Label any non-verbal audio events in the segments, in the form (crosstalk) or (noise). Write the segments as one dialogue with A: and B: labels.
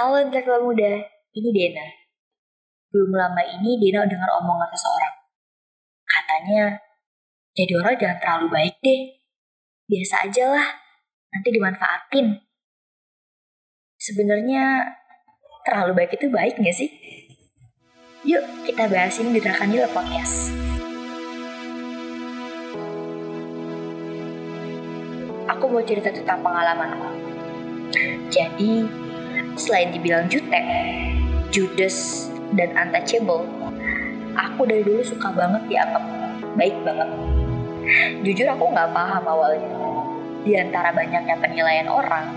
A: Halo intelektual muda, ini Dena. Belum lama ini Dena dengar omongan seseorang. Katanya, jadi orang jangan terlalu baik deh. Biasa aja lah, nanti dimanfaatin. Sebenarnya terlalu baik itu baik gak sih? Yuk kita bahas ini di Rakanila Podcast. Aku mau cerita tentang pengalamanku. Jadi, selain dibilang jutek, judes, dan untouchable, aku dari dulu suka banget dianggap baik banget. Jujur aku nggak paham awalnya. Di antara banyaknya penilaian orang,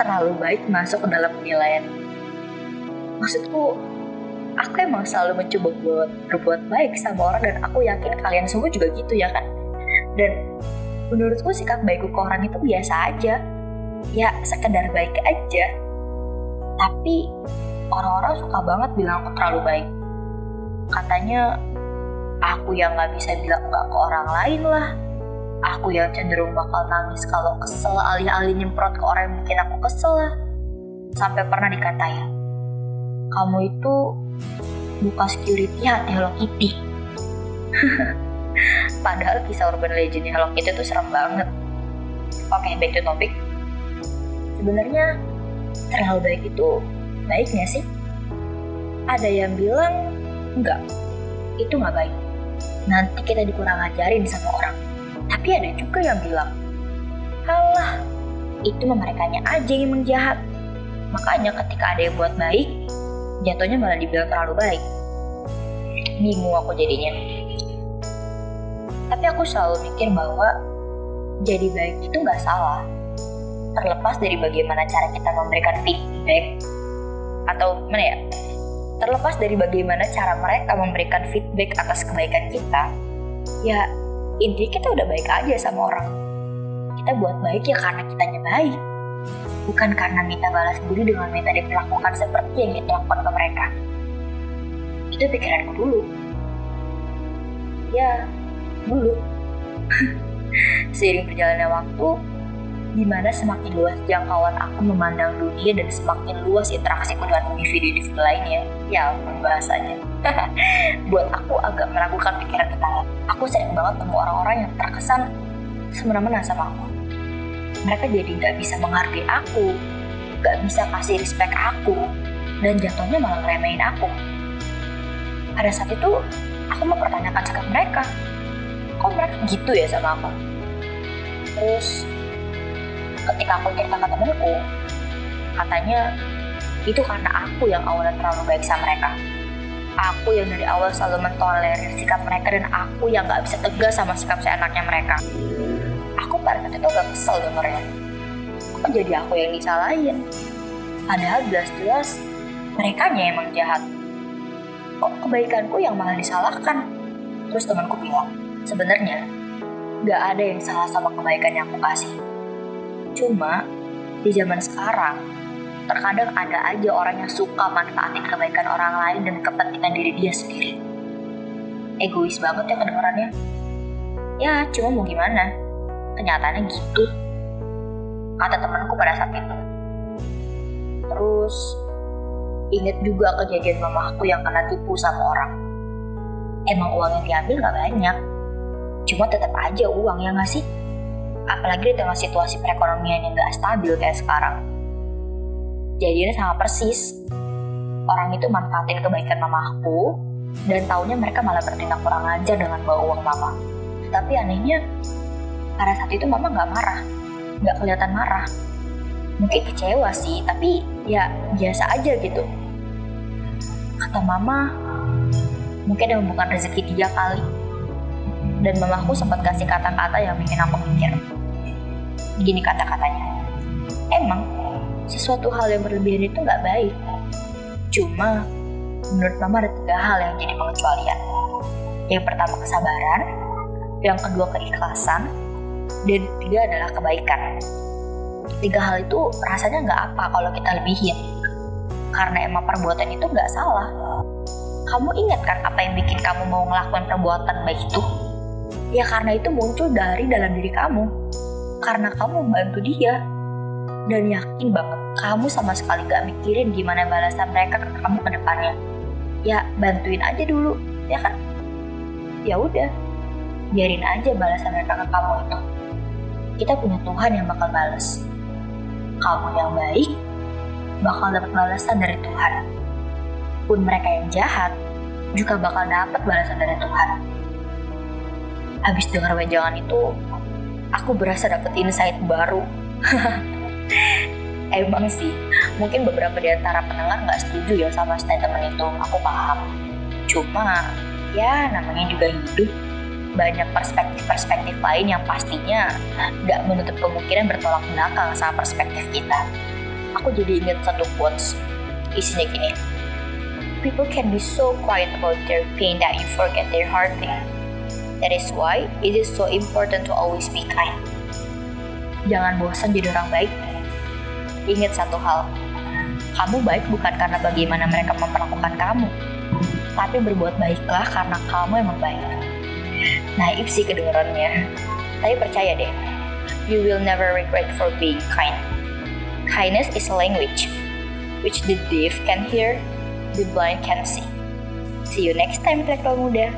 A: terlalu baik masuk ke dalam penilaian. Maksudku, aku emang selalu mencoba buat berbuat baik sama orang dan aku yakin kalian semua juga gitu ya kan. Dan menurutku sikap baikku ke orang itu biasa aja. Ya sekedar baik aja. Tapi orang-orang suka banget bilang aku terlalu baik. Katanya aku yang nggak bisa bilang enggak ke orang lain lah. Aku yang cenderung bakal nangis kalau kesel alih-alih nyemprot ke orang yang bikin aku kesel lah. Sampai pernah dikatain, kamu itu buka security hati Hello Kitty. (laughs) Padahal kisah urban legend Hello Kitty itu serem banget. Oke, back to topic. Sebenarnya terlalu baik itu baik gak sih? Ada yang bilang enggak, itu nggak baik. Nanti kita dikurang ajarin sama orang. Tapi ada juga yang bilang, halah, itu merekanya aja yang menjahat. Makanya ketika ada yang buat baik, jatuhnya malah dibilang terlalu baik. Bingung aku jadinya. Tapi aku selalu mikir bahwa jadi baik itu nggak salah. Terlepas dari bagaimana cara kita memberikan feedback atau mana ya terlepas dari bagaimana cara mereka memberikan feedback atas kebaikan kita ya intinya kita udah baik aja sama orang. Kita buat baik ya karena kitanya baik bukan karena minta balas budi dengan minta diperlakukan seperti yang kita lakukan ke mereka. Itu pikiranku dulu. Ya dulu. (laughs) Seiring berjalannya waktu di mana semakin luas jangkauan aku memandang dunia dan semakin luas interaksiku dengan individu-individu lainnya. Ya ampun bahasanya. (laughs) Buat aku agak meragukan pikiran kita. Aku sering banget temu orang-orang yang terkesan semena-mena sama aku. Mereka jadi nggak bisa menghargai aku, nggak bisa kasih respect aku, dan jatuhnya malah ngeremehin aku. Pada saat itu, aku mempertanyakan sikap mereka. Kok mereka gitu ya sama aku? Terus ketika aku cerita ke temenku katanya itu karena aku yang awalnya terlalu baik sama mereka. Aku yang dari awal selalu mentolerir sikap mereka dan aku yang gak bisa tegas sama sikap seenaknya mereka. Aku pada saat itu agak kesel dengernya. Kok jadi aku yang disalahin? Padahal jelas-jelas mereka emang jahat. Kok kebaikanku yang malah disalahkan? Terus temanku bilang sebenarnya gak ada yang salah sama kebaikan yang aku kasih Cuma di zaman sekarang terkadang ada aja orang yang suka manfaatin kebaikan orang lain dan kepentingan diri dia sendiri. Egois banget ya kedengarannya. Ya cuma mau gimana, kenyataannya gitu. Kata temanku pada saat itu. Terus inget juga kejadian mamaku yang kena tipu sama orang. Emang uang yang diambil gak banyak, cuma tetap aja uang yang ngasih apalagi di tengah situasi perekonomian yang gak stabil kayak sekarang. Jadi ini sama persis. Orang itu manfaatin kebaikan mamaku dan taunya mereka malah bertindak kurang ajar dengan bawa uang mama. Tapi anehnya, pada saat itu mama gak marah, gak kelihatan marah. Mungkin kecewa sih, tapi ya biasa aja gitu. Kata mama, mungkin emang bukan rezeki dia kali dan mamaku sempat kasih kata-kata yang bikin aku mikir. Gini kata-katanya, emang sesuatu hal yang berlebihan itu nggak baik. Cuma menurut mama ada tiga hal yang jadi pengecualian. Yang pertama kesabaran, yang kedua keikhlasan, dan ketiga adalah kebaikan. Tiga hal itu rasanya nggak apa kalau kita lebihin. Karena emang perbuatan itu nggak salah. Kamu ingat kan apa yang bikin kamu mau ngelakuin perbuatan baik itu? Ya karena itu muncul dari dalam diri kamu. Karena kamu membantu dia. Dan yakin banget, kamu sama sekali gak mikirin gimana balasan mereka ke kamu ke depannya. Ya bantuin aja dulu, ya kan? Ya udah, biarin aja balasan mereka ke kamu itu. Kita punya Tuhan yang bakal balas. Kamu yang baik bakal dapat balasan dari Tuhan. Pun mereka yang jahat juga bakal dapat balasan dari Tuhan. Habis dengar wejangan itu, aku berasa dapet insight baru. (laughs) Emang sih, mungkin beberapa di antara pendengar nggak setuju ya sama statement itu, aku paham. Cuma, ya namanya juga hidup, banyak perspektif-perspektif lain yang pastinya nggak menutup kemungkinan bertolak belakang sama perspektif kita. Aku jadi ingat satu quotes, isinya gini, People can be so quiet about their pain that you forget their heart pain. That is why it is so important to always be kind. Jangan bosan jadi orang baik. Ingat satu hal, kamu baik bukan karena bagaimana mereka memperlakukan kamu, tapi berbuat baiklah karena kamu emang baik. Naif sih kedengarannya, tapi percaya deh, you will never regret for being kind. Kindness is a language, which the deaf can hear, the blind can see. See you next time, intelektual muda.